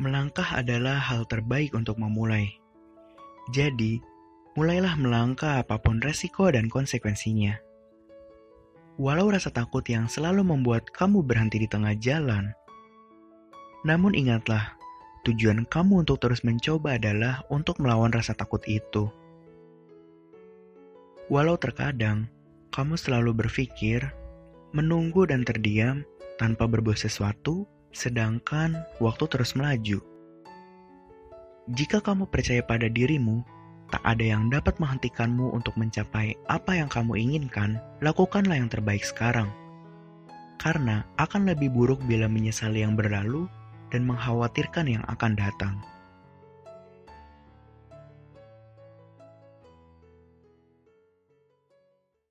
Melangkah adalah hal terbaik untuk memulai. Jadi, mulailah melangkah apa pun resiko dan konsekuensinya. Walau rasa takut yang selalu membuat kamu berhenti di tengah jalan, namun ingatlah, tujuan kamu untuk terus mencoba adalah untuk melawan rasa takut itu. Walau terkadang kamu selalu berpikir, menunggu dan terdiam tanpa berbuat sesuatu, sedangkan waktu terus melaju. Jika kamu percaya pada dirimu, tak ada yang dapat menghentikanmu untuk mencapai apa yang kamu inginkan, lakukanlah yang terbaik sekarang. Karena akan lebih buruk bila menyesali yang berlalu dan mengkhawatirkan yang akan datang.